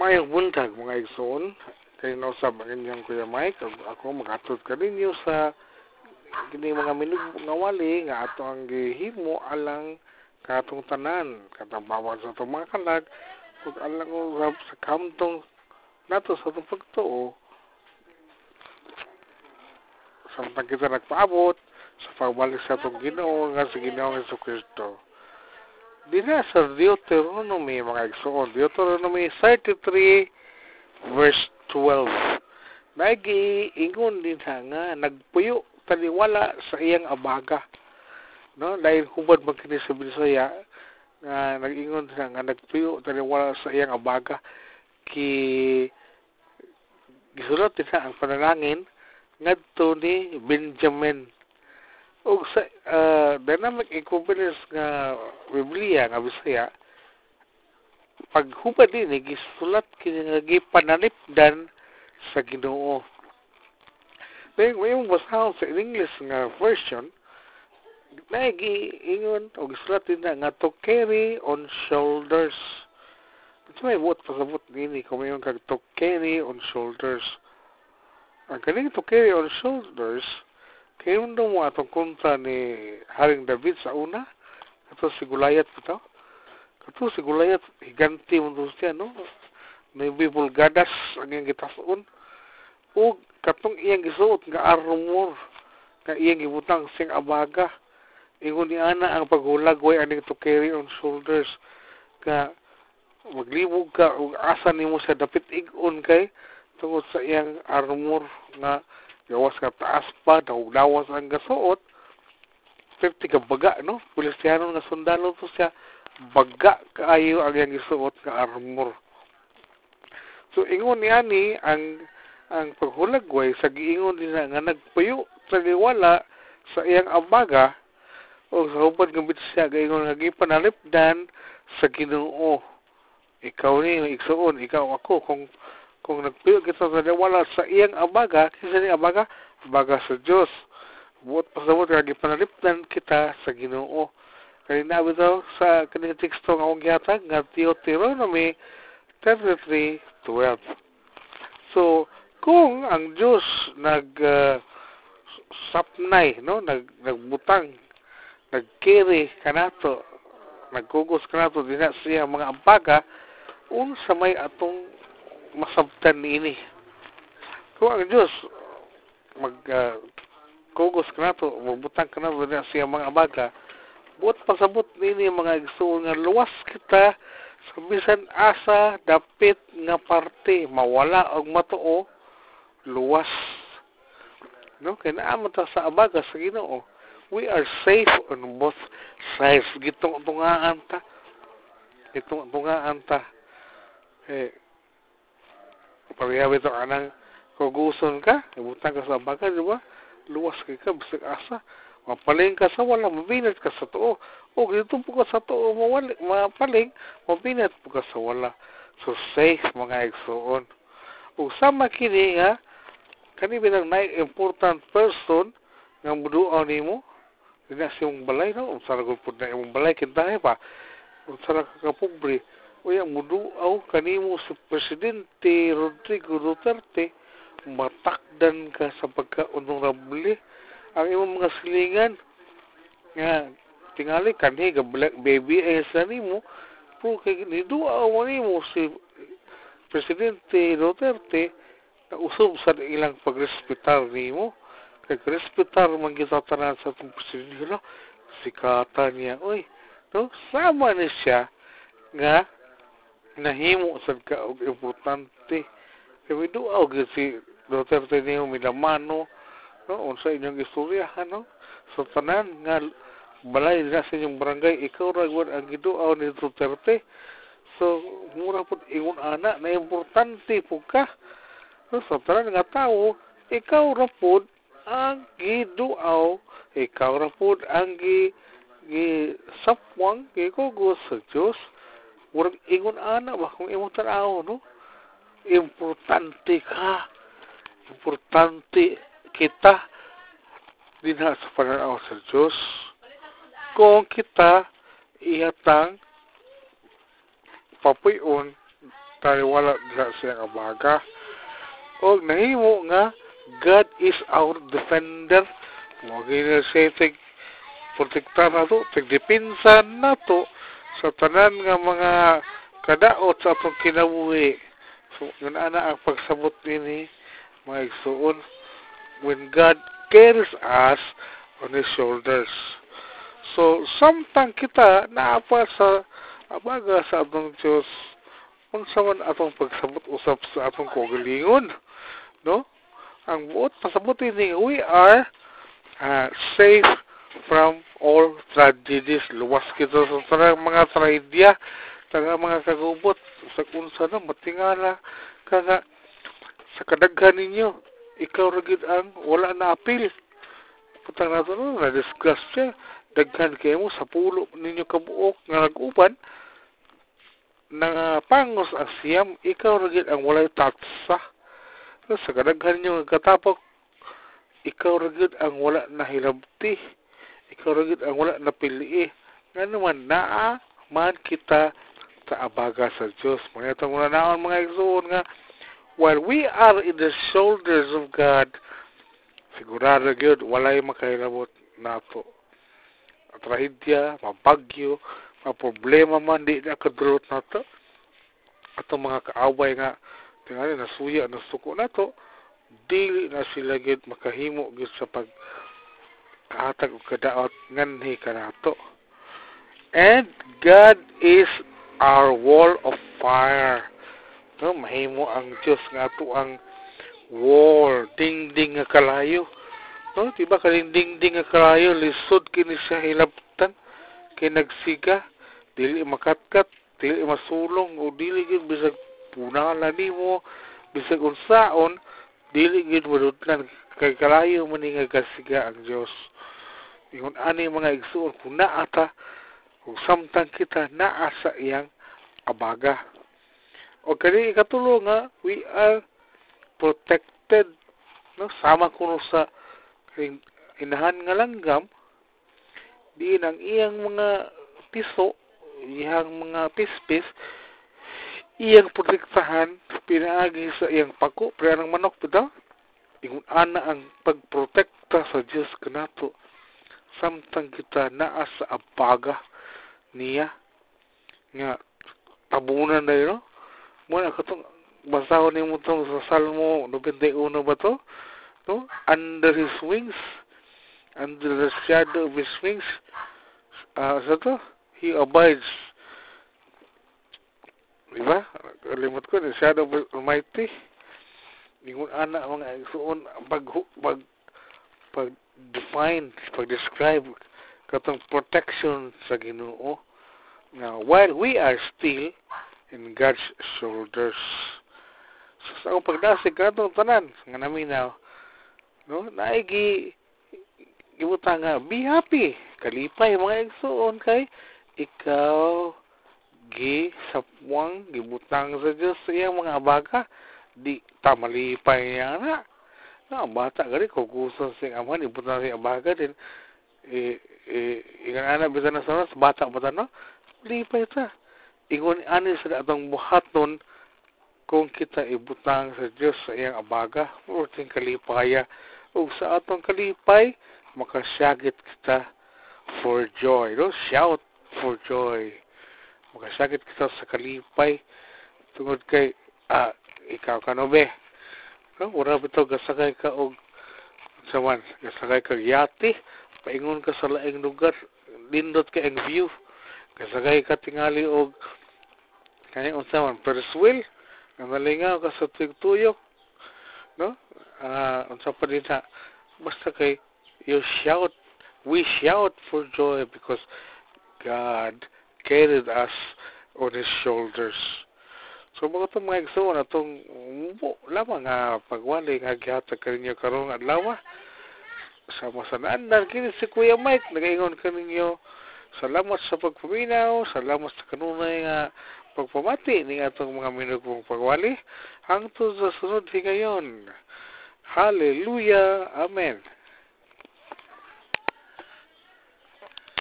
Mayong buntag mga igsoon, kay nausab ang Kuya Mike, ako magatod ka ninyo sa kini mga minug nga wali nga ato ang gihimo alang katong tanan, katong bawat sa itong mga kalag, ug alang usab sa kamtong nato sa itong pagtuo, samtang kita nagpaabot sa pagbalik sa itong ginoo nga sa ginoo nga sa Kristo. Dina sa Deuteronomy, mga igsoon, Deuteronomy 33, verse 12. Nagi-ingon din nga, nagpuyo taliwala sa iyang abaga. No, dahil hubad man kini sa Bisaya, nga nag-ingon siya nga nagpuyo taliwala sa iyang abaga ki gisulat din ang panalangin ngadto ni Benjamin ug sa uh, dynamic equivalence nga Biblia nga Bisaya paghubad din gisulat kini nga gipanalipdan sa Ginoo. Then mayong basahon sa English nga version nagi ingon og gisulat din nga to carry on shoulders. Ito may buot pasabot nini kung mayong kag to carry on shoulders. Ang kaning to carry on shoulders kaya mo atong kunta ni Haring David sa una, kato si Gulayat ito. Kato si Gulayat, higanti mo doon siya, no? May bibulgadas ang iyang gitasoon. O katong iyang gisuot nga armor, nga iyang gibutang sing abaga. Ingon ni Ana ang paghulag, way aning to carry on shoulders. Nga maglibog ka, ug asa nimo sa dapit igon kay tungod sa iyang armor nga gawas ka taas pa, daw-dawas ang gasuot, 50 ka baga, no? Pulisyano nga sundalo to siya, baga kaayo ang yang isuot nga armor. So, ingon ni ang ang paghulagway sa giingon din nga nagpuyo sa liwala sa iyang abaga o sa hupad ng siya gaingon nga gipanalipdan sa Ginoo. Ikaw ni igsuon, ikaw ako kung kung nagpuyo kita sa wala sa iyang abaga, kinsa ni abaga? Abaga sa Dios. Buot pasabot nga gipanalipdan kita sa Ginoo. Kaya nabi daw sa kaning teksto nga akong gihatag nga Deuteronomy 33:12. So, kung ang Dios nag uh, sapnay, no, nag nagbutang, nagkiri kanato, nagkugos kanato dinha siya mga abaga, unsa may atong masabtan niini. Kung ang Diyos mag uh, kugos ka na to, magbutang ka na to siya mga abaga, buot pasabot niini mga igsoon nga luwas kita sa bisan asa dapit nga parte mawala og matuo luwas. No kay naa ta sa abaga sa Ginoo. We are safe on both sides. Gitong tungaan ta. Gitong tungaan ta. Eh Pagyabi ito anang kuguson ka, ibutang ka sa baga, di ka ka, bisag asa. Mapaling ka sa wala, mabinat ka sa tuo. O, dito po ka sa tuo, mawali, mapaling, mabinat po ka sa wala. So, safe mga igsoon. O, sama kini nga, kani binang na important person nga muduaw ni mo, hindi na siyong balay, no? Ang saragol po na imong balay, kintahe pa. Sarag kakapubri Uya muduaw kanimo sa Presidente Rodrigo Duterte matakdan ka sa pagka-honorable ang imong mga silingan nga tingali kanhi ga black baby ay sa nimo pero kay niduaw mo nimo si Presidente Duterte na usab sa ilang pagrespetar nimo kay respetar man kita tanan sa presidente sikata niya oy no sama ni siya nga nahimo sad ka og importante kay we og si Duterte niyo milamano no unsa inyong istoryahan no so tanan nga balay na sa inyong barangay ikaw ra gud ang giduaw ni Duterte so mura pud ingon ana na importante po ka no so tanan nga tawo ikaw ra pud ang giduaw ikaw ra pud ang gi gi sapwang gikugos sa Diyos Murag ingon ana ba kung imong tanaw no? Importante ka. Importante kita dinha sa pananaw sa Diyos. Kung kita ihatang papuyon taliwala sa siyang abaga. O nahimo nga God is our defender. Mo gina siya tig protektar na to, tig dipinsan na to sa tanan nga mga kadaot sa atong kinabuhi. So, yun ana ang pagsabot ini mga igsuon when God carries us on His shoulders. So, samtang kita naapa sa abaga sa atong Diyos, unsa man atong pagsabot usap sa atong kagalingon, no? Ang buot pasabot ini we are uh, safe from all tragedies. Luwas kita sa tarang mga trahedya, taga mga kagubot, sa kunsa na matingala, kaga sa kadaghan ninyo, ikaw ragid ang wala na apil. Putang nato no, na-discuss siya. Daghan kayo mo sa pulo ninyo kabuok nga nag-uban, na pangos ang siyam, ikaw ragid ang walay tatsa. Sa kadaghan ninyo katapok, ikaw ragid ang wala na ragid ang wala na pili. Nga naman, naa man kita sa abaga sa Diyos. Mga itong muna naon mga igsoon nga, while we are in the shoulders of God, sigurado gyud walay makahilabot nato. Trahedya, mabagyo, mga problema man di na kadulot nato. Ato mga kaaway nga tingali nasuya nasuko nato, dili na sila gyud makahimo gyud sa pag kahatag og kadaot nganhi kanato. And God is our wall of fire. No, mahimo ang Dios nga ato ang wall, dingding nga kalayo. No, diba kaling dingding nga kalayo lisod kini sa hilabtan kay nagsiga dili makatkat, dili masulong o dili gid bisag punala nimo bisag unsaon dili gid madudlan kay kalayo man nga kasiga ang Dios. Ingon ani mga igsuon kung naa ta kung samtang kita naa sa iyang abaga. O kani ikatulo nga we are protected no? Sama kuno sa inahan nga langgam di ang iyang mga piso iyang mga pispis iyang protektahan pinaagi sa iyang pako pre ng manok bitaw ingon ana ang pagprotekta sa Dios kanato samtang kita naa sa abaga niya nga tabunan na yun? Muna katong basahon ni mo itong sa Salmo 91 ba to? No? Under his wings, under the shadow of his wings, uh, sa to? He abides. Diba? Kalimot ko, the shadow of Almighty. Ingon ana mga igsuon pag pag pag define, pag describe katong protection sa Ginoo. Now, while we are still in God's shoulders. So, sa akong pagdasig katong tanan nga naminaw, no, naigi gibutang nga be happy kalipay mga igsuon kay ikaw gi sapwang gibutang sa Dios sa iyang mga abaga di tamalipay niya na na bata gari ko gusto sing aman ibutang sa abaga din eh eh ingan ana bisan na sa bata bata no lipay ta ingon ani sa atong buhaton kung kita ibutang sa Dios sa iyang abaga o ting kalipaya ug sa atong kalipay makasyagit kita for joy. No shout for joy. Makasyagit kita sa kalipay tungod kay ah, ikaw ka no be wala bitaw ka og saman ka yati paingon ka sa laing lugar ka ang view ka tingali og kani unsa man ka sa no unsa pa basta kay you shout we shout for joy because God carried us on His shoulders. So mga itong mga igsoon atong mubo lamang nga pagwali nga gihatag kaninyo karong adlaw sa naandan kini si Kuya Mike nagaingon kaninyo salamat sa pagpaminaw salamat sa kanunay nga pagpamati ni atong mga minugong pagwali. Hangtod sa sunod higayon. Hallelujah. Amen